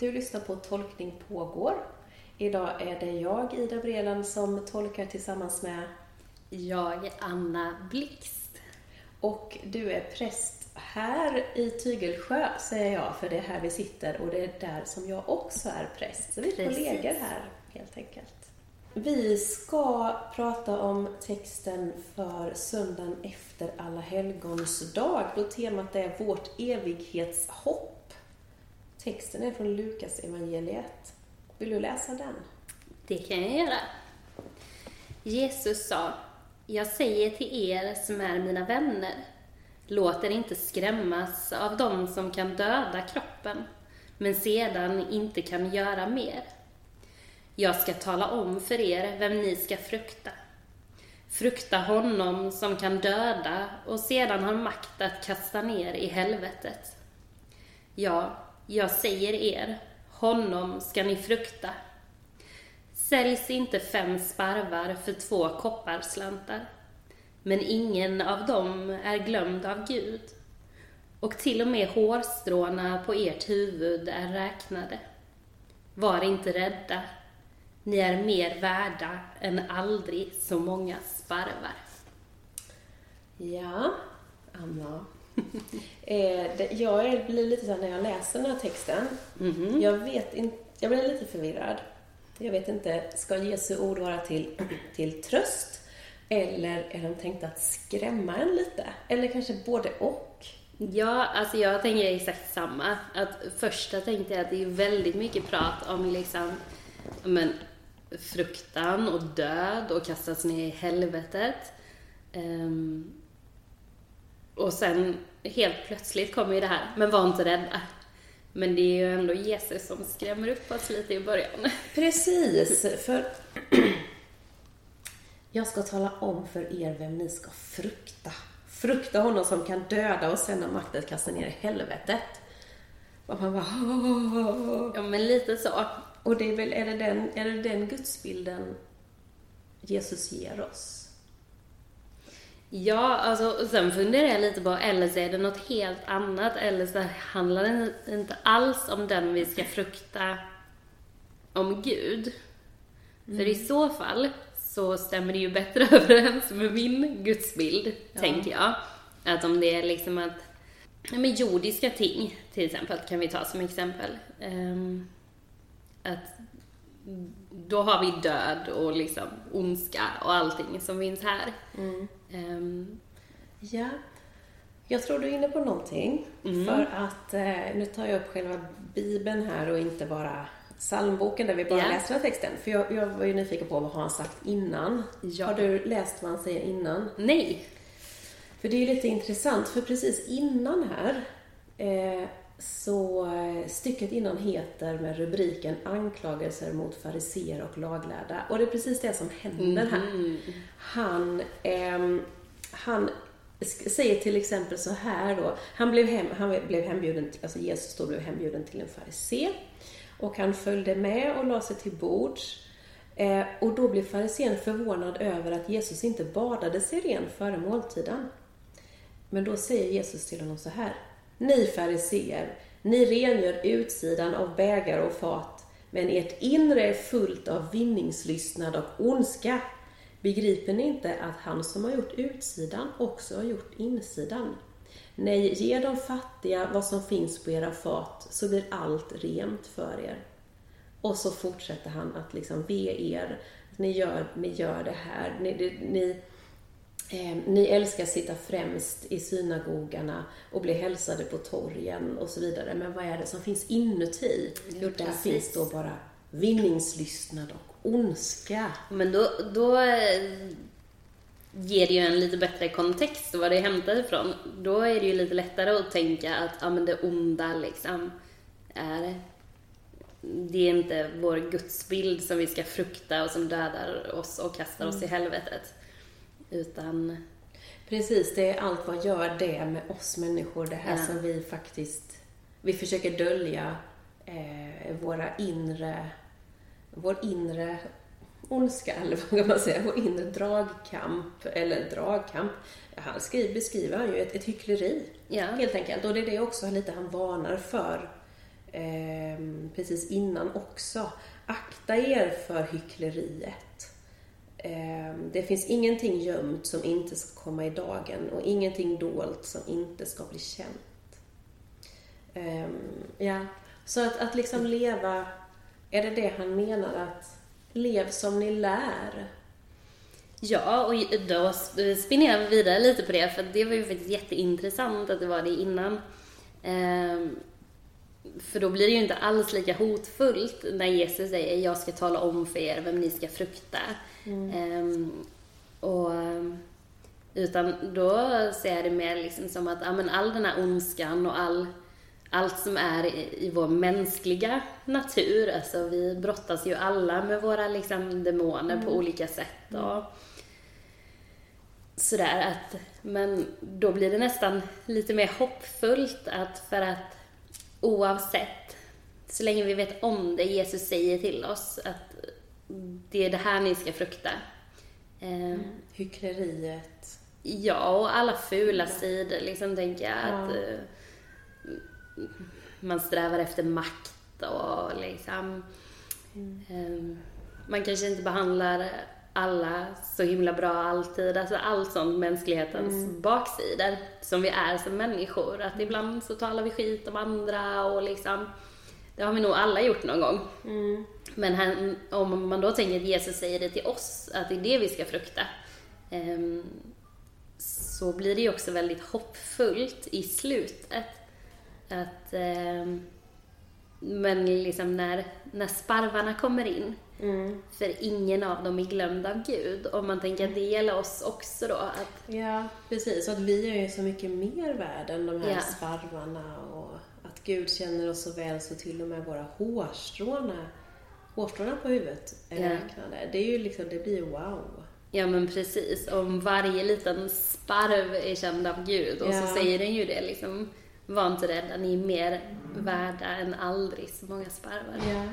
Du lyssnar på Tolkning pågår. Idag är det jag, Ida Breland, som tolkar tillsammans med Jag, Anna Blixt. och du är präst här i Tygelsjö, säger jag, för det är här vi sitter och det är där som jag också är präst. Så vi är Precis. kollegor här, helt enkelt. Vi ska prata om texten för söndagen efter Alla helgons dag, då temat är vårt evighetshopp. Texten är från Lukas evangeliet. Vill du läsa den? Det kan jag göra. Jesus sa, jag säger till er som är mina vänner, låt er inte skrämmas av dem som kan döda kroppen, men sedan inte kan göra mer. Jag ska tala om för er vem ni ska frukta. Frukta honom som kan döda och sedan har makt att kasta ner i helvetet. Ja, jag säger er, honom ska ni frukta. Säljs inte fem sparvar för två kopparslantar, men ingen av dem är glömd av Gud. Och till och med hårstråna på ert huvud är räknade. Var inte rädda, ni är mer värda än aldrig så många sparvar. Ja, Anna. eh, det, jag blir lite så här när jag läser den här texten. Jag vet inte, jag blir lite förvirrad. Jag vet inte, ska Jesu ord vara till, till tröst? Eller är de tänkta att skrämma en lite? Eller kanske både och? Ja, alltså jag tänker exakt samma. Att första tänkte jag att det är väldigt mycket prat om liksom, men, fruktan och död och kastas ner i helvetet. Ehm, och sen helt plötsligt kommer ju det här, men var inte rädda. Men det är ju ändå Jesus som skrämmer upp oss lite i början. Precis, för jag ska tala om för er vem ni ska frukta. Frukta honom som kan döda och sen har makten kasta ner i helvetet. Och man bara "Åh." Ja, men lite så. Och det är väl, är det den, är det den gudsbilden Jesus ger oss? Ja, alltså, och sen funderar jag lite på, eller så är det något helt annat, eller så handlar det inte alls om den vi ska frukta om Gud. För i så fall så stämmer det ju bättre överens med min gudsbild, tänker jag. Att om det är liksom att, ja men jordiska ting till exempel, kan vi ta som exempel. Ehm, att då har vi död och liksom ondska och allting som finns här. Ehm, Ja, jag tror du är inne på någonting. För att, eh, nu tar jag upp själva Bibeln här och inte bara psalmboken där vi bara Ja. läser den här texten. För jag, jag var ju nyfiken på vad har han sagt innan. Ja. Har du läst vad han säger innan? nej. För det är ju lite intressant, för precis innan här eh, så eh, stycket innan heter med rubriken Anklagelser mot fariseer och laglärda. Och det är precis det som händer här. Han, ehm, han säger till exempel så här då. Han blev, hem, han blev hembjuden, alltså Jesus då blev hembjuden till en farisé. Och han följde med och la sig till bords. Eh, och då blev farisén förvånad över att Jesus inte badade sig ren före måltiden. Men då säger Jesus till honom så här. Ni fariseer, ni rengör utsidan av bägare och fat, men ert inre är fullt av vinningslystnad och ondska. Begriper ni inte att han som har gjort utsidan också har gjort insidan? Nej, ge de fattiga vad som finns på era fat, så blir allt rent för er. Och så fortsätter han att liksom be er, ni gör, ni gör det här, ni, ni, ni älskar sitta främst i synagogarna och bli hälsade på torgen och så vidare. Men vad är det som finns inuti? Jo, där precis. finns då bara vinningslystnad och ondska. Men då, då eh, ger det ju en lite bättre kontext vad det är hämtat ifrån. Då är det ju lite lättare att tänka att ja, men det onda liksom är det är inte vår gudsbild som vi ska frukta och som dödar oss och kastar oss i helvetet. Utan, Precis, det är allt vad gör det med oss människor, det här Ja. som vi faktiskt, vi försöker dölja eh, våra inre, vår inre ondska, eller vad kan man säga, vår inre dragkamp, eller dragkamp. Han skriver, beskriver han ju ett, ett hyckleri, Ja. helt enkelt. Och det är det också lite han varnar för eh, precis innan också. Akta er för hyckleriet. Eh, det finns ingenting gömt som inte ska komma i dagen och ingenting dolt som inte ska bli känt. Eh, ja, så att, att liksom leva, är det det han menar att lev som ni lär? Ja, och då spinner jag vidare lite på det, för det var ju faktiskt jätteintressant att det var det innan. För då blir det ju inte alls lika hotfullt när Jesus säger jag ska tala om för er vem ni ska frukta. Mm. Ehm, och, utan då ser jag det mer liksom som att ja, men all den här ondskan och all, allt som är i, i vår mänskliga natur, alltså vi brottas ju alla med våra liksom, demoner mm. på olika sätt. Och, sådär att, men då blir det nästan lite mer hoppfullt att för att oavsett, så länge vi vet om det Jesus säger till oss att det är det här ni ska frukta. Mm. Hyckleriet. Ja, och alla fula sidor liksom tänker jag ja. att uh, man strävar efter makt och liksom mm. um, man kanske inte behandlar alla så himla bra alltid. Alltså allt sånt mänsklighetens mm. baksidor som vi är som människor. Att ibland så talar vi skit om andra och liksom det har vi nog alla gjort någon gång. Mm. Men han, om man då tänker att Jesus säger det till oss, att det är det vi ska frukta. Um, så blir det ju också väldigt hoppfullt i slutet. Att, um, men liksom när, när sparvarna kommer in Mm. För ingen av dem är glömd av Gud. Om man tänker att det gäller oss också då. Att... Ja, precis. Och att vi är ju så mycket mer värda än de här ja. sparvarna. Och att Gud känner oss så väl så till och med våra hårstråna, hårstråna på huvudet är ja. räknade. Det är ju liksom, det blir wow. Ja men precis. Om varje liten sparv är känd av Gud och ja. så säger den ju det liksom. Var inte rädda, ni är mer värda än aldrig så många sparvar. Ja.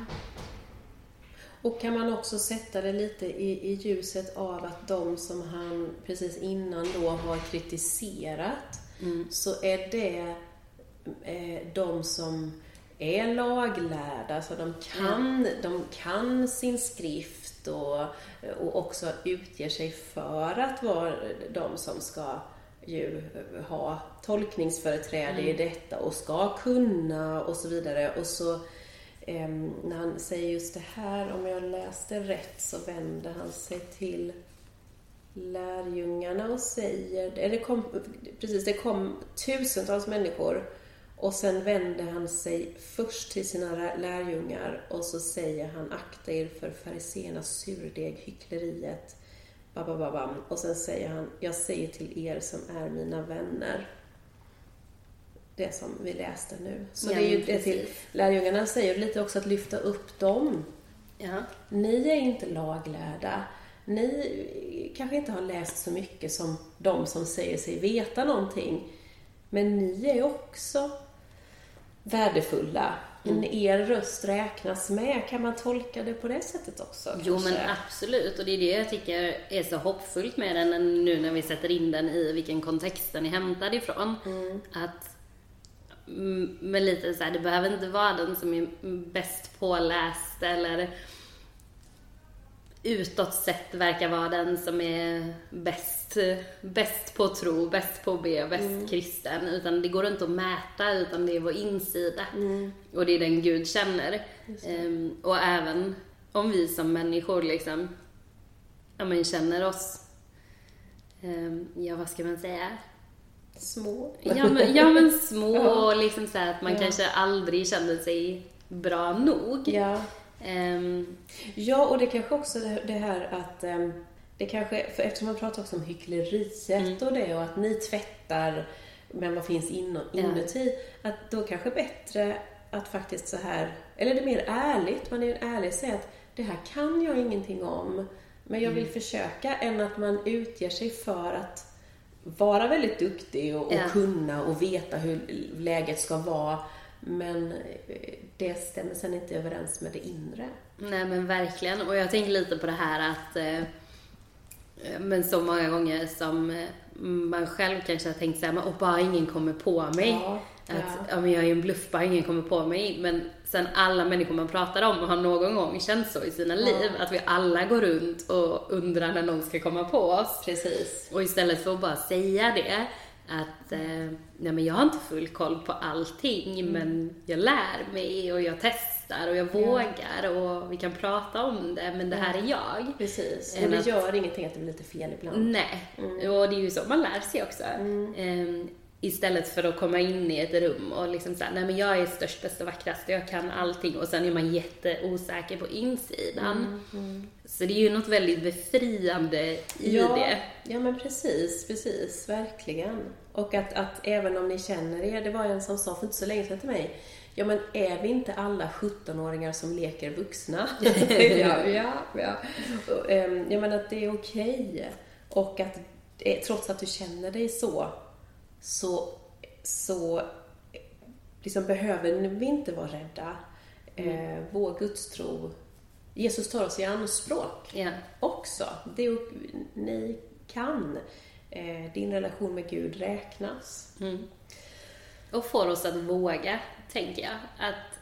Och kan man också sätta det lite i, i ljuset av att de som han precis innan då har kritiserat, mm. så är det eh, de som är laglärda, så de kan, mm. de kan sin skrift och, och också utger sig för att vara de som ska ju ha tolkningsföreträde mm. i detta och ska kunna och så vidare. Och så Ehm, när han säger just det här, om jag läste rätt, så vänder han sig till lärjungarna och säger, det kom, precis, det kom tusentals människor och sen vänder han sig först till sina lärjungar och så säger han akta er för fariséernas surdeg, hyckleriet, babababam. Och sen säger han, jag säger till er som är mina vänner det som vi läste nu. Så ja, det är ju det till lärjungarna säger lite också att lyfta upp dem. Ja. Ni är inte laglärda. Ni kanske inte har läst så mycket som de som säger sig veta någonting. Men ni är också värdefulla. Mm. Er röst räknas med. Kan man tolka det på det sättet också? Jo, kanske? men absolut. Och det är det jag tycker är så hoppfullt med den nu när vi sätter in den i vilken kontext den är hämtad ifrån. Mm. Att men lite så här, det behöver inte vara den som är bäst påläst eller utåt sett verkar vara den som är bäst, bäst på tro, bäst på be, bäst mm. kristen. Utan det går inte att mäta, utan det är vår insida. Mm. Och det är den Gud känner. Um, och även om vi som människor liksom, ja men känner oss, um, ja vad ska man säga, Små. Ja men, ja, men små och liksom så att man ja. kanske aldrig känner sig bra nog. Ja. Um, ja, och det kanske också det här att um, det kanske, för eftersom man pratar också om hyckleriet mm. och det och att ni tvättar men vad finns inuti, ja. att då kanske bättre att faktiskt så här, eller det är mer ärligt, man är ärlig och säger att det här kan jag ingenting om, men jag vill mm. försöka, än att man utger sig för att vara väldigt duktig och, och ja. kunna och veta hur läget ska vara. Men eh, det stämmer sen inte överens med det inre. Nej men verkligen. Och jag tänker lite på det här att eh, men så många gånger som eh, man själv kanske har tänkt såhär, och bara ingen kommer på mig. Ja, Att ja. ja, men jag är en bluff, bara ingen kommer på mig. Men sen alla människor man pratar om har någon gång känt så i sina liv. Att vi alla går runt och undrar när någon ska komma på oss. Precis. Och istället för att bara säga det, att eh, nej men jag har inte full koll på allting, Mm. men jag lär mig och jag testar och jag vågar och vi kan prata om det, men det här är jag. Precis. Och det att- gör ingenting att det blir lite fel ibland. Nej, Mm. och det är ju så man lär sig också. Ehm, istället för att komma in i ett rum och liksom säga, nej men jag är störst, bäst och vackrast, jag kan allting och sen är man jätteosäker på insidan. Mm, Så det är ju något väldigt befriande i ja, det. Ja, men precis, precis, verkligen. Och att, att även om ni känner er, det var en som sa för inte så länge sedan till mig, ja men är vi inte alla 17-åringar som leker vuxna? ja, ja, ja. Och, ehm, Jag menar att det är okej. Och att eh, trots att du känner dig så, så, så liksom behöver vi inte vara rädda. Eh, vår gudstro, Jesus tar oss i anspråk Ja. också. Det ni kan. Eh, din relation med Gud räknas. Och får oss att våga, tänker jag. Att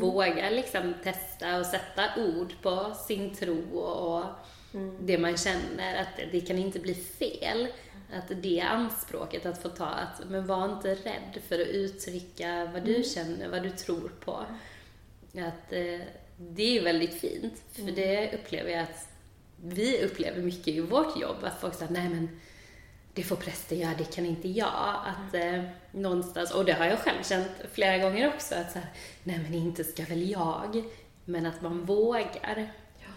våga liksom testa och sätta ord på sin tro och det man känner, att det, det kan inte bli fel. Att det anspråket att få ta, att men var inte rädd för att uttrycka vad du känner, vad du tror på. Att eh, det är väldigt fint, för det upplever jag att vi upplever mycket i vårt jobb, att folk säger nej men det får prästen göra, det kan inte jag. Att eh, någonstans, och det har jag själv känt flera gånger också, att så här, nej men inte ska väl jag, men att man vågar.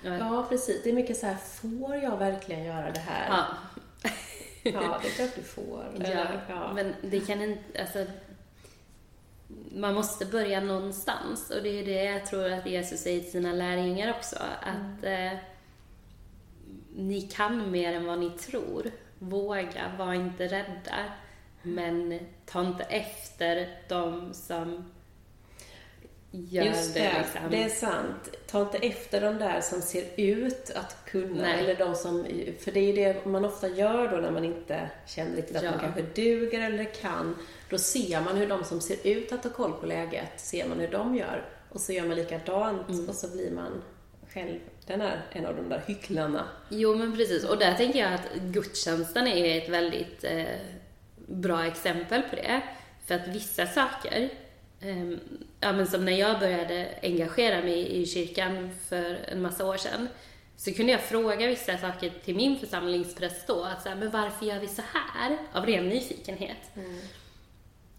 Ja, precis. Det är mycket så här, får jag verkligen göra det här? ja. Ja, det är klart du får. Ja, Eller, ja. men det kan inte, alltså, man måste börja någonstans och det är det jag tror att Jesus säger till sina lärjungar också, att eh, ni kan mer än vad ni tror. Våga, var inte rädda, men ta inte efter de som gör Just det. det, liksom. det är sant. Ta inte efter de där som ser ut att kunna, Nej. eller de som, för det är ju det man ofta gör då när man inte känner riktigt att Ja. man kanske duger eller kan. Då ser man hur de som ser ut att ha koll på läget, ser man hur de gör. Och så gör man likadant Mm. och så blir man själv den är en av de där hycklarna. Jo, men precis. Och där tänker jag att gudstjänsten är ett väldigt eh, bra exempel på det. För att vissa saker, ja men som när jag började engagera mig i kyrkan för en massa år sedan, så kunde jag fråga vissa saker till min församlingspräst då, att så här, men varför gör vi så här? Av ren nyfikenhet.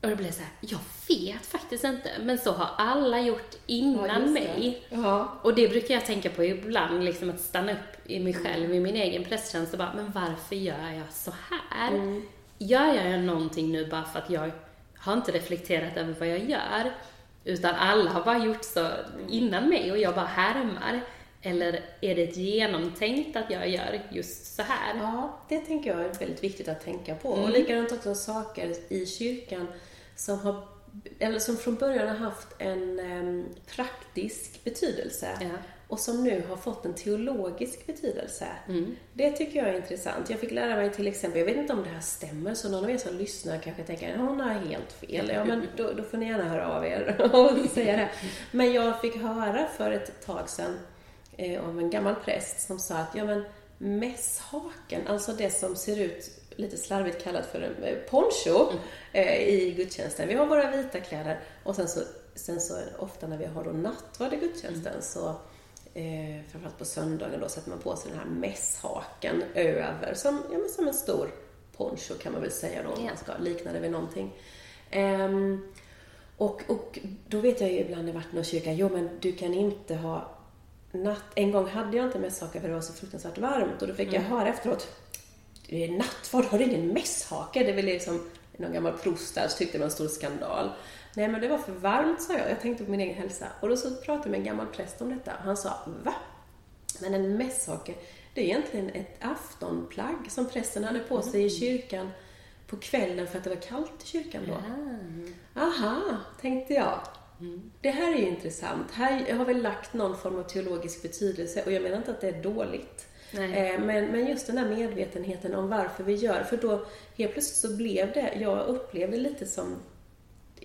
Och då blev det så här, jag vet faktiskt inte, men så har alla gjort innan det. mig. Ja. Och det brukar jag tänka på ibland, liksom att stanna upp i mig själv, i min egen prästtjänst och bara, men varför gör jag så här? Mm. Gör jag någonting nu bara för att jag har inte reflekterat över vad jag gör? Utan alla har bara gjort så innan mig och jag bara härmar. Eller är det genomtänkt att jag gör just så här? Ja, det tänker jag är väldigt viktigt att tänka på. Mm. Och likadant också saker i kyrkan som, har, eller som från början har haft en em, praktisk betydelse Ja. och som nu har fått en teologisk betydelse. Mm. Det tycker jag är intressant. Jag fick lära mig till exempel, jag vet inte om det här stämmer, så någon av er som lyssnar kanske tänker att hon har helt fel. Ja, men då, då får ni gärna höra av er och säga det. Men jag fick höra för ett tag sedan eh, av en gammal präst som sa att ja, men mässhaken, alltså det som ser ut lite slarvigt kallat för en eh, poncho eh, i gudstjänsten. Vi har våra vita kläder och sen så, sen så ofta när vi har då nattvard i gudstjänsten så eh, framförallt på söndagen då sätter man på sig den här mässhaken över som, ja, men som en stor poncho kan man väl säga då om man ska likna det vid någonting. Ehm, och, och då vet jag ju ibland i vart någon kyrka, jo men du kan inte ha natt... En gång hade jag inte mässhaka för det var så fruktansvärt varmt och då fick jag höra efteråt, nattvard, har du ingen mässhake? Det är väl liksom någon gammal prost där så tyckte det var en stor skandal. Nej men det var för varmt sa jag, jag tänkte på min egen hälsa. Och då så pratade jag med en gammal präst om detta. Han sa, va? Men en mässhake, det är egentligen ett aftonplagg som prästen hade på sig i kyrkan på kvällen för att det var kallt i kyrkan då. Aha, tänkte jag. Det här är ju intressant. Här har vi lagt någon form av teologisk betydelse och jag menar inte att det är dåligt. Eh, men, men just den där medvetenheten om varför vi gör, för då helt plötsligt så blev det, jag upplevde lite som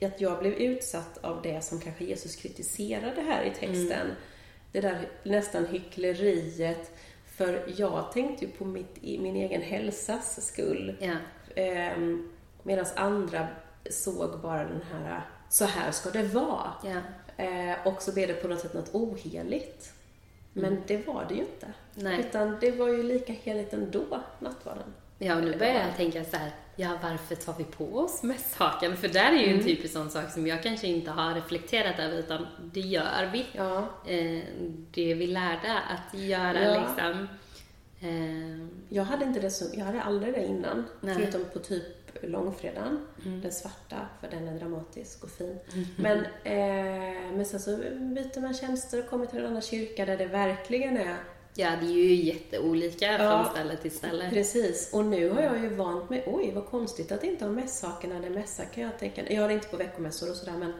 att jag blev utsatt av det som kanske Jesus kritiserade här i texten. Mm. Det där nästan hyckleriet. För jag tänkte ju på mitt, min egen hälsas skull. Ehm, Medan andra såg bara den här, så här ska det vara. Eh, och så blev det på något sätt något oheligt. Men det var det ju inte. Nej. Utan det var ju lika heligt ändå, nattvarden. Ja, och nu börjar jag tänka så här, ja varför tar vi på oss mässhaken? För där är ju en typisk sån sak som jag kanske inte har reflekterat över, utan det gör vi. Ja, Eh, det vi lärde att göra Ja. liksom. Eh, jag hade inte det så, jag hade aldrig det innan. Nej. Förutom på typ långfredagen, Mm. den svarta, för den är dramatisk och fin. Men, eh, men sen så byter man tjänster och kommer till en annan kyrka där det verkligen är ja, det är ju jätteolika Ja. från ställe till ställe. Precis, och nu har jag ju vant mig, oj vad konstigt att inte ha mässhaken när det är mässa kan jag tänka. Jag har det inte på veckomässor och sådär men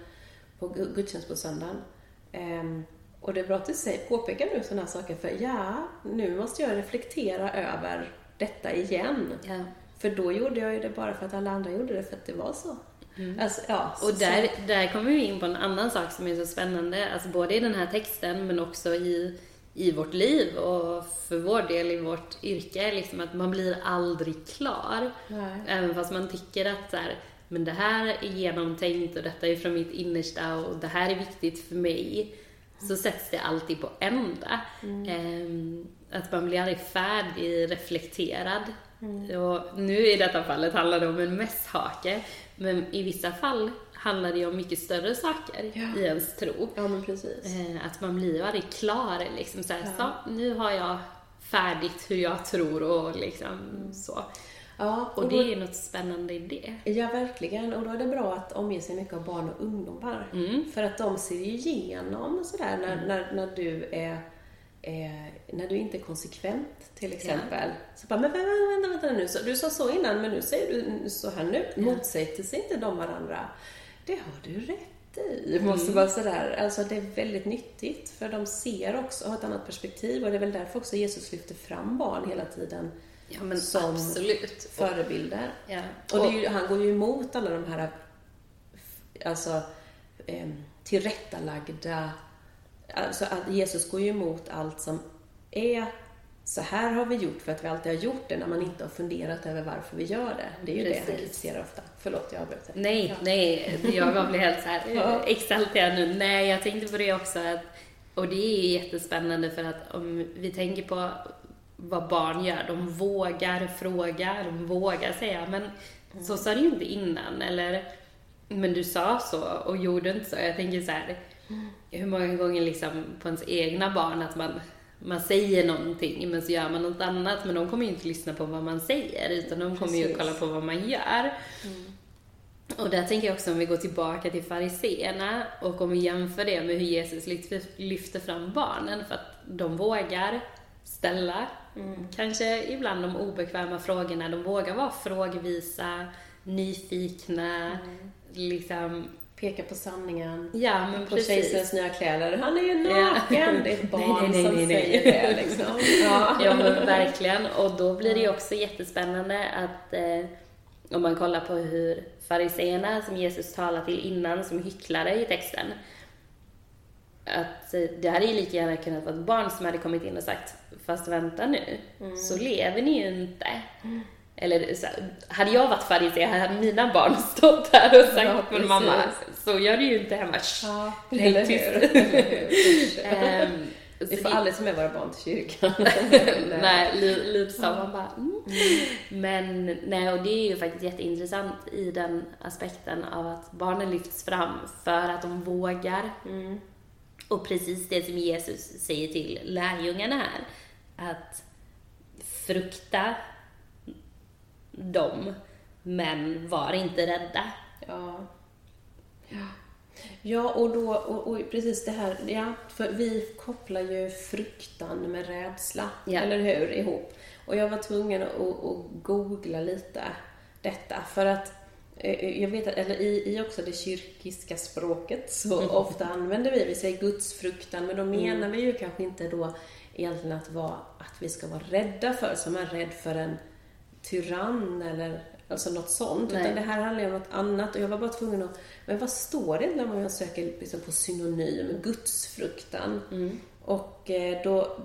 på gu- gudstjänst på söndagen. Ehm, och det är bra att du säger, påpekar nu sådana här saker för ja, nu måste jag reflektera över detta igen. Ja. För då gjorde jag ju det bara för att alla andra gjorde det för att det var så. Alltså, ja, Mm. Och så- där, där kommer vi in på en annan sak som är så spännande, alltså både i den här texten men också i, i vårt liv och för vår del i vårt yrke, liksom att man blir aldrig klar. Nej. Även fast man tycker att så här, men det här är genomtänkt och detta är från mitt innersta och det här är viktigt för mig. Så sätts det alltid på ända. Ehm, att man blir aldrig färdig reflekterad. Och nu i detta fallet handlar det om en mässhake, men i vissa fall handlar det om mycket större saker Ja. i ens tro. Ja, men precis. Eh, att man blir aldrig klar liksom så, här, så nu har jag färdigt hur jag tror och liksom så. Ja, Och då- det är något spännande i det. Ja, verkligen. Och då är det bra att omge sig mycket av barn och ungdomar. För att de ser ju igenom sådär när, när, när du är eh, när du inte är konsekvent till exempel. Så bara, men vänta, vänta, nu. Så, du sa så innan, men nu säger du så här nu. Motsätter sig inte de varandra? Det har du rätt i. Måste vara sådär. Alltså det är väldigt nyttigt. För de ser också, har ett annat perspektiv. Och det är väl därför också Jesus lyfter fram barn hela tiden. Ja Som absolut. Förebilder. Ja. Och är ju, han går ju emot alla de här alltså, eh, tillrättalagda... Alltså att Jesus går ju emot allt som är så här har vi gjort för att vi alltid har gjort det när man inte har funderat över varför vi gör det. Det är ju det han Precis. kritiserar ofta. Förlåt, jag avbröt. Nej, nej, jag blir helt så här Ja. exalterad nu. Nej, jag tänkte på det också att, och det är ju jättespännande för att om vi tänker på vad barn gör, de vågar fråga, de vågar säga, men så sa du ju inte innan, eller men du sa så och gjorde inte så. Jag tänker så här, hur många gånger liksom på ens egna barn att man man säger någonting men så gör man något annat men de kommer ju inte lyssna på vad man säger utan de kommer ju Precis. kolla på vad man gör. Och där tänker jag också om vi går tillbaka till fariseerna och om vi jämför det med hur Jesus lyfter, fram barnen för att de vågar ställa kanske ibland de obekväma frågorna. De vågar vara frågvisa, nyfikna, liksom Peka på sanningen. Ja, men På kejsarens nya kläder. Han är ju Ja. naken! Det är ett barn Nej, nej, som nej, nej. säger det liksom. Ja. Ja men verkligen. Och då blir det ju också jättespännande att eh, om man kollar på hur fariseerna som Jesus talar till innan som hycklare i texten. Att eh, det hade ju lika gärna kunnat vara ett barn som hade kommit in och sagt Fast vänta nu, så lever ni ju inte. Eller så, här, hade jag varit farisé hade mina barn stått där och sagt Ja, men mamma, så gör du ju inte hemma. Ja, nej, eller hur? Eller hur? Ehm, Vi får aldrig ta med våra barn till kyrkan. nej, li- lite så. Man bara, mm. Men nej, och det är ju faktiskt jätteintressant i den aspekten av att barnen lyfts fram för att de vågar. Och precis det som Jesus säger till lärjungarna här, att frukta dem, men var inte rädda. Ja. Ja, och då, och, och precis det här, ja, för vi kopplar ju fruktan med rädsla, Ja. eller hur, ihop. Och jag var tvungen att, att, googla lite detta, för att eh, jag vet att, eller i, i också det kyrkiska språket så ofta använder vi, vi säger gudsfruktan, men då menar vi ju kanske inte då egentligen att, vara, att vi ska vara rädda för, som är rädd för en tyrann eller alltså något sånt. Nej. Utan det här handlar ju om något annat och jag var bara tvungen att, men vad står det när man söker liksom på synonym? Gudsfruktan. Och eh, då,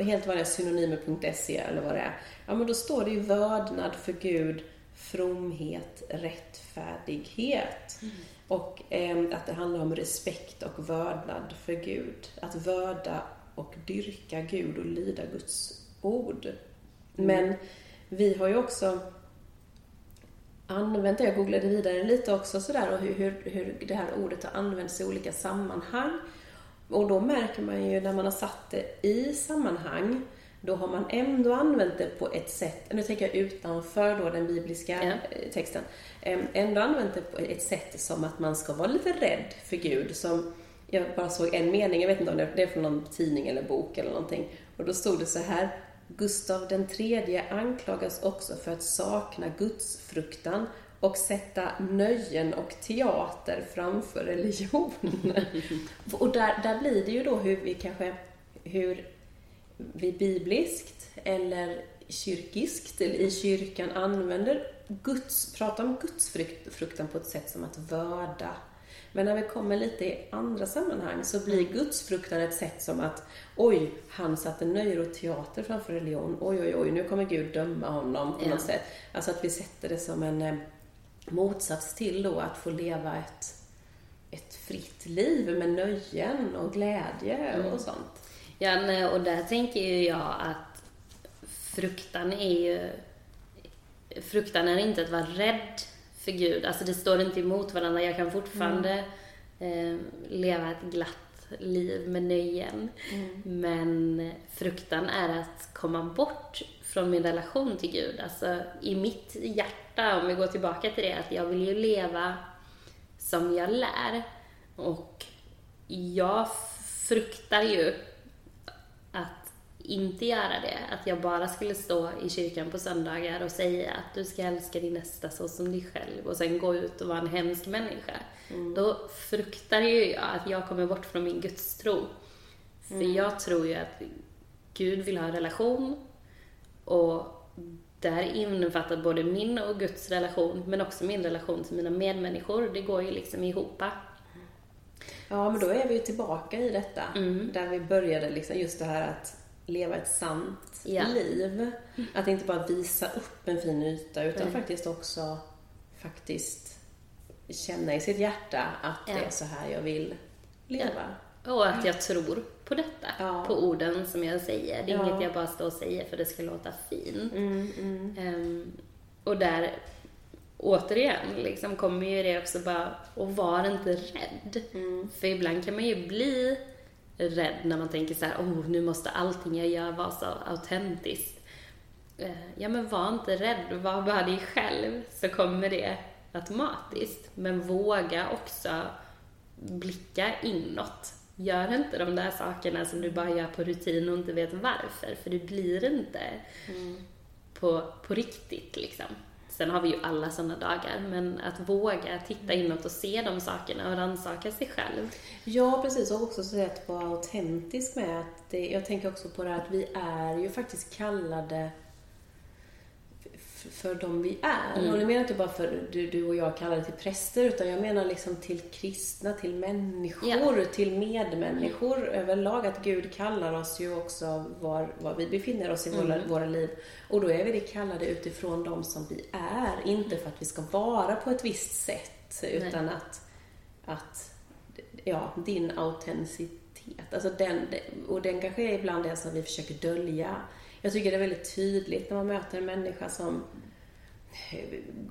helt vanliga synonymer.se eller vad det är. Ja men då står det ju vördnad för Gud, fromhet, rättfärdighet. Och eh, att det handlar om respekt och vördnad för Gud. Att vörda och dyrka Gud och lyda Guds ord. Men vi har ju också använt det, jag googlade vidare lite också sådär och hur, hur, hur det här ordet har använts i olika sammanhang. Och då märker man ju när man har satt det i sammanhang, då har man ändå använt det på ett sätt, nu tänker jag utanför då den bibliska Ja. texten, ändå använt det på ett sätt som att man ska vara lite rädd för Gud. Som jag bara såg en mening, jag vet inte om det är från någon tidning eller bok eller någonting. Och då stod det så här. Gustav den tredje anklagas också för att sakna gudsfruktan och sätta nöjen och teater framför religion. och där, där blir det ju då hur vi kanske, hur vi bibliskt eller kyrkiskt eller i kyrkan använder Guds, pratar om gudsfruktan på ett sätt som att vörda. Men när vi kommer lite i andra sammanhang så blir gudsfruktan ett sätt som att oj, han satte nöjer och teater framför religion. Oj, oj, oj, nu kommer Gud döma honom på Ja. något sätt. Alltså att vi sätter det som en eh, motsats till då att få leva ett, ett fritt liv med nöjen och glädje och sånt. Ja, nej, och där tänker ju jag att fruktan är ju... Fruktan är inte att vara rädd för Gud. Alltså det står inte emot varandra. Jag kan fortfarande eh, leva ett glatt liv med nöjen. Men fruktan är att komma bort från min relation till Gud. Alltså i mitt hjärta, om vi går tillbaka till det, att jag vill ju leva som jag lär. Och jag fruktar ju inte göra det. Att jag bara skulle stå i kyrkan på söndagar och säga att du ska älska din nästa så som dig själv och sen gå ut och vara en hemsk människa. Då fruktar ju jag att jag kommer bort från min gudstro. För jag tror ju att Gud vill ha en relation och där innefattar både min och Guds relation men också min relation till mina medmänniskor. Det går ju liksom ihop. Ja, men då är vi ju tillbaka i detta. Mm. Där vi började liksom just det här att leva ett sant Ja. liv. Att inte bara visa upp en fin yta utan Nej. faktiskt också faktiskt känna i sitt hjärta att Ja. det är så här jag vill leva. Och att jag tror på detta, Ja. på orden som jag säger. Det är Ja. inget jag bara står och säger för det ska låta fint. Mm, mm. Ehm, och där, återigen, liksom kommer ju det också bara, och var inte rädd. Mm. För ibland kan man ju bli rädd när man tänker så här, oh, nu måste allting jag gör vara så autentiskt. Eh, Ja, men var inte rädd, var bara dig själv, så kommer det automatiskt. Men våga också blicka inåt. Gör inte de där sakerna som du bara gör på rutin och inte vet varför, för det blir inte på, på riktigt liksom. Sen har vi ju alla sådana dagar, men att våga titta inåt och se de sakerna och rannsaka sig själv. Ja, precis. Och också så att vara autentisk med att det, jag tänker också på det här att vi är ju faktiskt kallade för de vi är. Mm. Och det menar inte bara för du, du och jag kallade till präster, utan jag menar liksom till kristna, till människor, till medmänniskor överlag. Att Gud kallar oss ju också var, var vi befinner oss i våra, Mm. våra liv. Och då är vi det kallade utifrån de som vi är, inte för att vi ska vara på ett visst sätt, utan att, att ja, din autenticitet. Alltså den, och den kanske är ibland det som vi försöker dölja. Jag tycker det är väldigt tydligt när man möter en människa som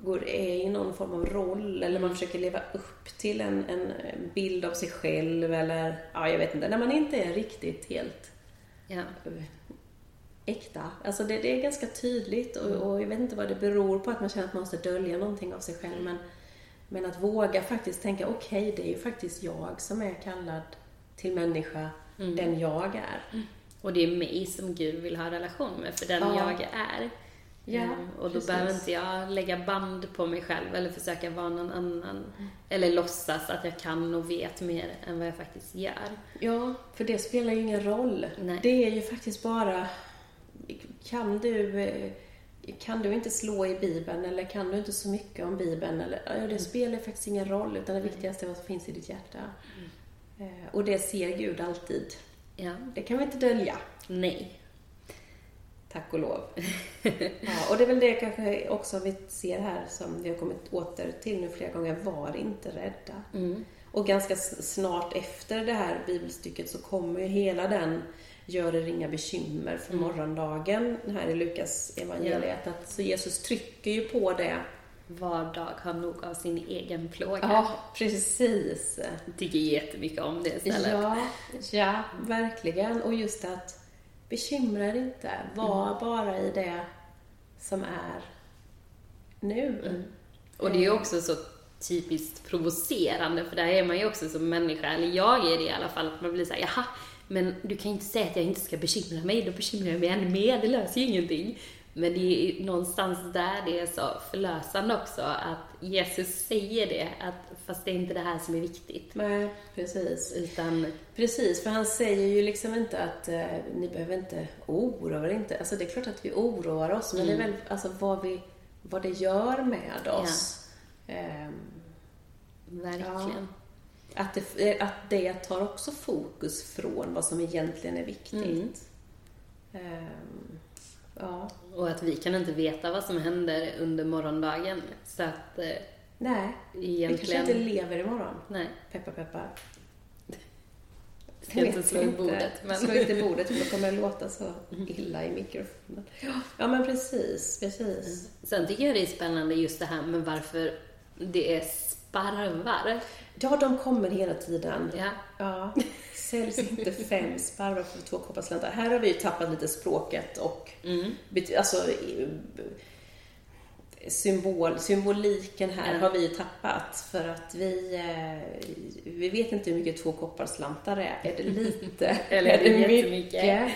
går, är i någon form av roll eller man försöker leva upp till en, en bild av sig själv eller, ja jag vet inte, när man inte är riktigt helt Ja. äkta. Alltså det, det är ganska tydligt och, och jag vet inte vad det beror på att man känner att man måste dölja någonting av sig själv men, men att våga faktiskt tänka okej, det är ju faktiskt jag som är kallad till människa, den jag är. Och det är mig som Gud vill ha relation med, för den Ja. jag är. Ja, Mm, och då precis. behöver inte jag lägga band på mig själv eller försöka vara någon annan. Eller låtsas att jag kan och vet mer än vad jag faktiskt gör. Ja, för det spelar ju ingen roll. Nej. Det är ju faktiskt bara... Kan du, eh, kan du inte slå i Bibeln eller kan du inte så mycket om Bibeln? Eller, ja, Mm. det spelar faktiskt ingen roll, utan det viktigaste är vad som finns i ditt hjärta. Mm. Eh, Och det ser Gud alltid. Ja. Det kan vi inte dölja, Nej. tack och lov. ja, och det är väl det kanske också vi ser här som vi har kommit åter till nu flera gånger. Var inte rädda. Mm. Och ganska snart efter det här bibelstycket så kommer ju hela den Gör er inga bekymmer för morgondagen här i Lukas evangeliet. Att, så Jesus trycker ju på det. Var dag har nog av sin egen plåga. Ja, precis. Jag tycker jättemycket om det istället. Ja, ja, verkligen. Och just att bekymra er inte. Var bara i det som är nu. Och det är ju också så typiskt provocerande, för där är man ju också som människa, eller jag är det i alla fall, att man blir såhär, jaha, men du kan ju inte säga att jag inte ska bekymra mig, då bekymrar jag mig ännu mer, det löser ju ingenting. Men det är ju någonstans där det är så förlösande också, att Jesus säger det, att fast det är inte det här som är viktigt. Nej, precis. Utan, Precis, för han säger ju liksom inte att eh, ni behöver inte oroa er inte. Alltså det är klart att vi oroar oss, men det är väl alltså vad, vi, vad det gör med oss. Ehm, verkligen. att, det, att det tar också fokus från vad som egentligen är viktigt. Ehm, ja, Och att vi kan inte veta vad som händer under morgondagen. Så att eh, nej. Vi kanske egentligen... inte lever imorgon. Nej, peppar. ska inte Vet slå i bordet. Men... Slå inte i bordet för då kommer det låta så illa i mikrofonen. Ja, men precis, precis. Sen tycker jag det är spännande just det här med varför det är sparvar. Ja, de kommer hela tiden. Ja. Ja, säljs inte fem sparvar för två koppar slantar. Här har vi ju tappat lite språket och Mm. alltså symbol, symboliken här Ja. har vi ju tappat för att vi, eh, vi vet inte hur mycket två koppar slantar är. Är det lite? Eller är det jättemycket?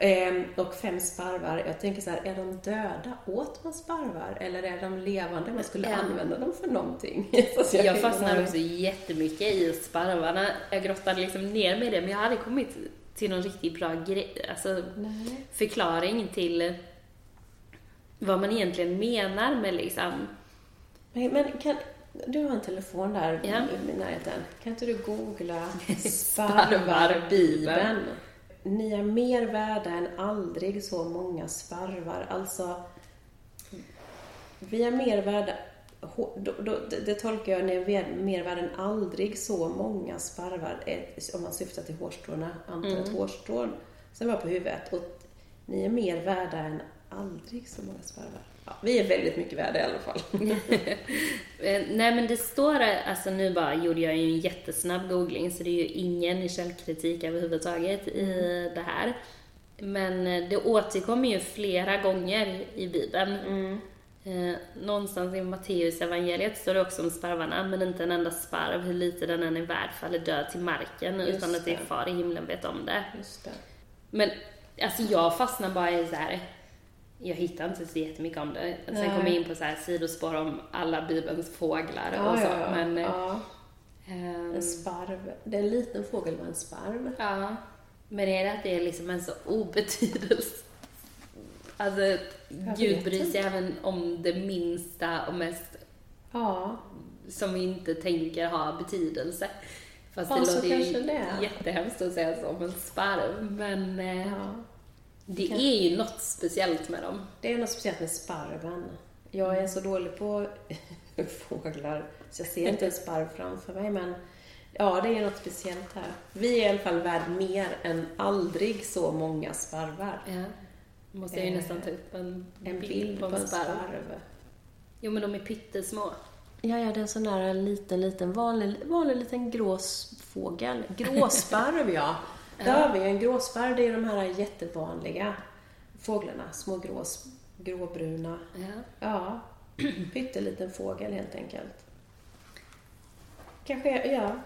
Ehm, och fem sparvar, jag tänker så här, är de döda? Åt man sparvar? Eller är de levande? Man skulle Ja. använda dem för någonting. Jag kan- fastnar också jättemycket i sparvarna. Jag grottade liksom ner med det, men jag hade kommit till någon riktigt bra grej, alltså Nej. förklaring till vad man egentligen menar med liksom Men, men kan, du har en telefon där Ja. i närheten. Kan inte du googla Sparvar Sparvarbibeln? Ni är mer värda än aldrig så många sparvar. Alltså, vi är mer värda... Då, då, det, tolkar jag, ni är mer- värda än aldrig så många sparvar. Ett- Om man syftar till hårstråna, antalet Mm. hårstrån som var på huvudet. Och ni är mer värda än aldrig så många sparvar. Ja, vi är väldigt mycket värda i alla fall. Eh, Nej men det står, alltså nu bara gjorde jag ju en jättesnabb googling så det är ju ingen källkritik överhuvudtaget i det här. Men eh, det återkommer ju flera gånger i Bibeln. Eh, någonstans i Matteus evangeliet står det också om sparvarna, men inte en enda sparv, hur lite den än är värd, faller död till marken Just utan att din far i himlen vet om det. Det. Men alltså jag fastnar bara i så här. Jag hittar inte så jättemycket om det. Sen Nej. kommer jag in på så här sidospår om alla Bibelns fåglar Ja, och så. ja. Men, eh, ja. ehm, En sparv. Det är en liten fågel var en sparv. ja. Men är det att det är liksom en så obetydelse? Alltså, Gud bryr sig även om det minsta och mest Ja, som vi inte tänker ha betydelse. Fast Ja, det låter ju det jättehemskt att säga så om en sparv. Men eh, ja. Det är ju något speciellt med dem. Det är något speciellt med sparven. Jag är så dålig på fåglar så jag ser inte en sparv framför mig men ja, det är något speciellt här. Vi är i alla fall värd mer än aldrig så många sparvar. Ja. Måste jag ju Eh, nästan ta upp en, En bild på en sparv. Jo, men de är pyttesmå. Ja, ja, det är en sån där liten, liten, vanlig, vanlig liten gråsfågel. Gråsparv, ja. Där har vi en gråsparv. Det är de här jättevanliga fåglarna. Små grås, gråbruna. Ja. Ja, pytteliten fågel helt enkelt. Kanske, ja.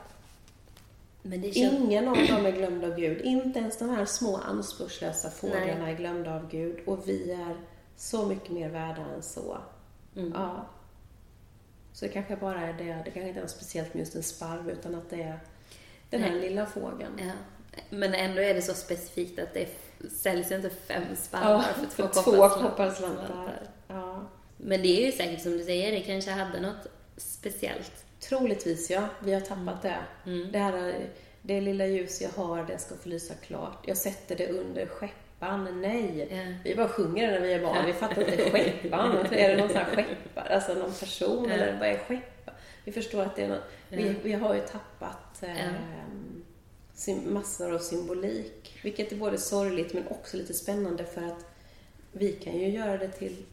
Känns... Ingen av dem är glömd av Gud. Inte ens de här små anspråkslösa fåglarna Nej. är glömda av Gud. Och vi är så mycket mer värda än så. Mm. Ja. Så det kanske bara är det, det kanske inte är något speciellt med just en sparv utan att det är den här Nej. lilla fågeln. Ja. Men ändå är det så specifikt att det säljs inte fem sparvar för två två kopparslantar. Ja. Men det är ju säkert som du säger, det kanske hade något speciellt. Troligtvis ja, vi har tappat det. Mm. Det, här, det lilla ljus jag har, det ska få lysa klart. Jag sätter det under skäppan. Nej! Ja. Vi bara sjunger när vi är barn. Vi fattar inte skäppan. är det någon sån här skeppare, alltså någon person Ja. eller vad är skeppa? Vi förstår att det är något, vi, Ja. vi har ju tappat eh, Ja. Massor av symbolik. Vilket är både sorgligt men också lite spännande för att vi kan ju göra det till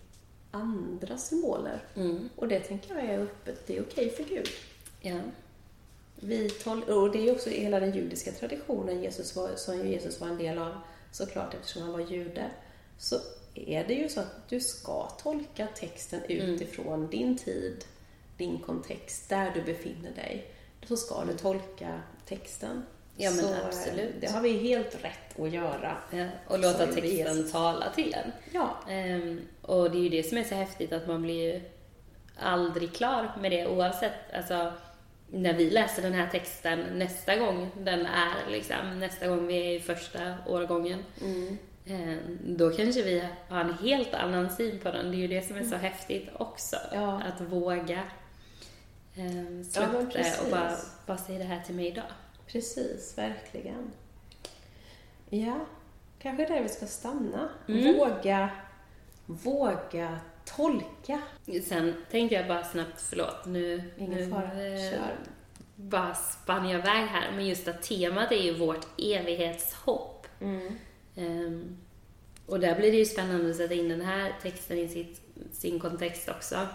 andra symboler. Mm. Och det tänker jag är öppet, det är okej för Gud. Ja. Vi tol- och det är också i hela den judiska traditionen Jesus var, som ju Jesus var en del av, såklart eftersom han var jude, så är det ju så att du ska tolka texten Mm. utifrån din tid, din kontext, där du befinner dig. Så ska du tolka texten. Ja, men så, eh, absolut. Det har vi helt rätt att göra. ja. Och låta texten tala till en. Ja, Ehm, och det är ju det som är så häftigt att man blir ju aldrig klar med det oavsett, alltså när vi läser den här texten nästa gång den är liksom, nästa gång vi är i första årgången, mm. ehm, då kanske vi har en helt annan syn på den. Det är ju det som är så häftigt också. Mm. Ja. Att våga um, slå Ja, det och bara, bara säga det här till mig idag. Precis, verkligen. Ja, kanske där vi ska stanna. Mm. Våga, våga tolka. Sen tänkte jag bara snabbt, förlåt, nu, Ingen nu fara, eh, kör. bara spann jag iväg här, men just att temat är ju vårt evighetshopp. Mm. Ehm, och där blir det ju spännande att sätta in den här texten i sitt, sin kontext också.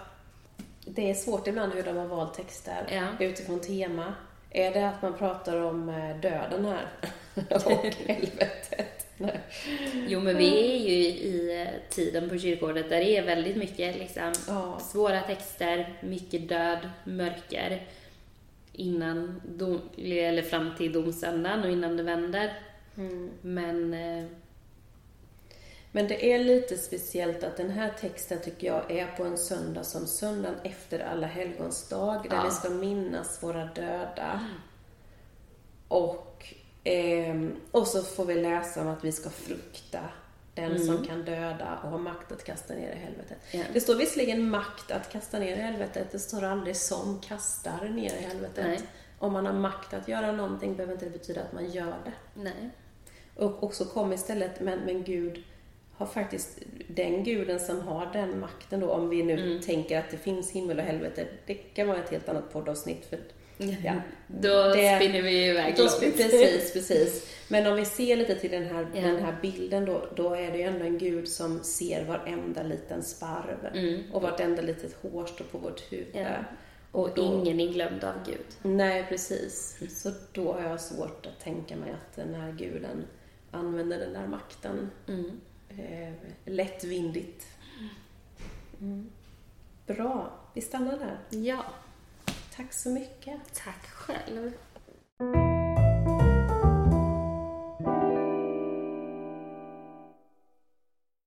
Det är svårt ibland hur de har valt texter Ja. utifrån tema. Är det att man pratar om eh, döden här? och helvetet? Nej. Jo, men vi är ju i eh, tiden på kyrkåret där det är väldigt mycket liksom, Ja. svåra texter, mycket död, mörker innan, dom, eller fram till domsöndagen och innan det vänder. Mm. Men eh, Men det är lite speciellt att den här texten tycker jag är på en söndag som söndagen efter alla helgons dag där Ja. vi ska minnas våra döda. Och, ehm, och så får vi läsa om att vi ska frukta den som kan döda och har makt att kasta ner i helvetet. Ja. Det står visserligen makt att kasta ner i helvetet, det står aldrig som kastar ner i helvetet. Nej. Om man har makt att göra någonting behöver inte det betyda att man gör det. nej. Och också kom istället, men, men Gud har faktiskt, den guden som har den makten då, om vi nu Mm. tänker att det finns himmel och helvete, det kan vara ett helt annat poddavsnitt för ja, Då det- spinner vi iväg då, precis, precis. Men om vi ser lite till den här, Ja. den här bilden då, då är det ju ändå en gud som ser varenda liten sparv Mm. och vartenda litet hårstrå på vårt huvud. Ja. Och då- ingen är glömd av Gud. Nej, precis. Så då har jag svårt att tänka mig att den här guden använder den där makten Mm. Eh, lättvindigt. Mm. Bra, vi stannar där. Ja, Tack så mycket. tack själv.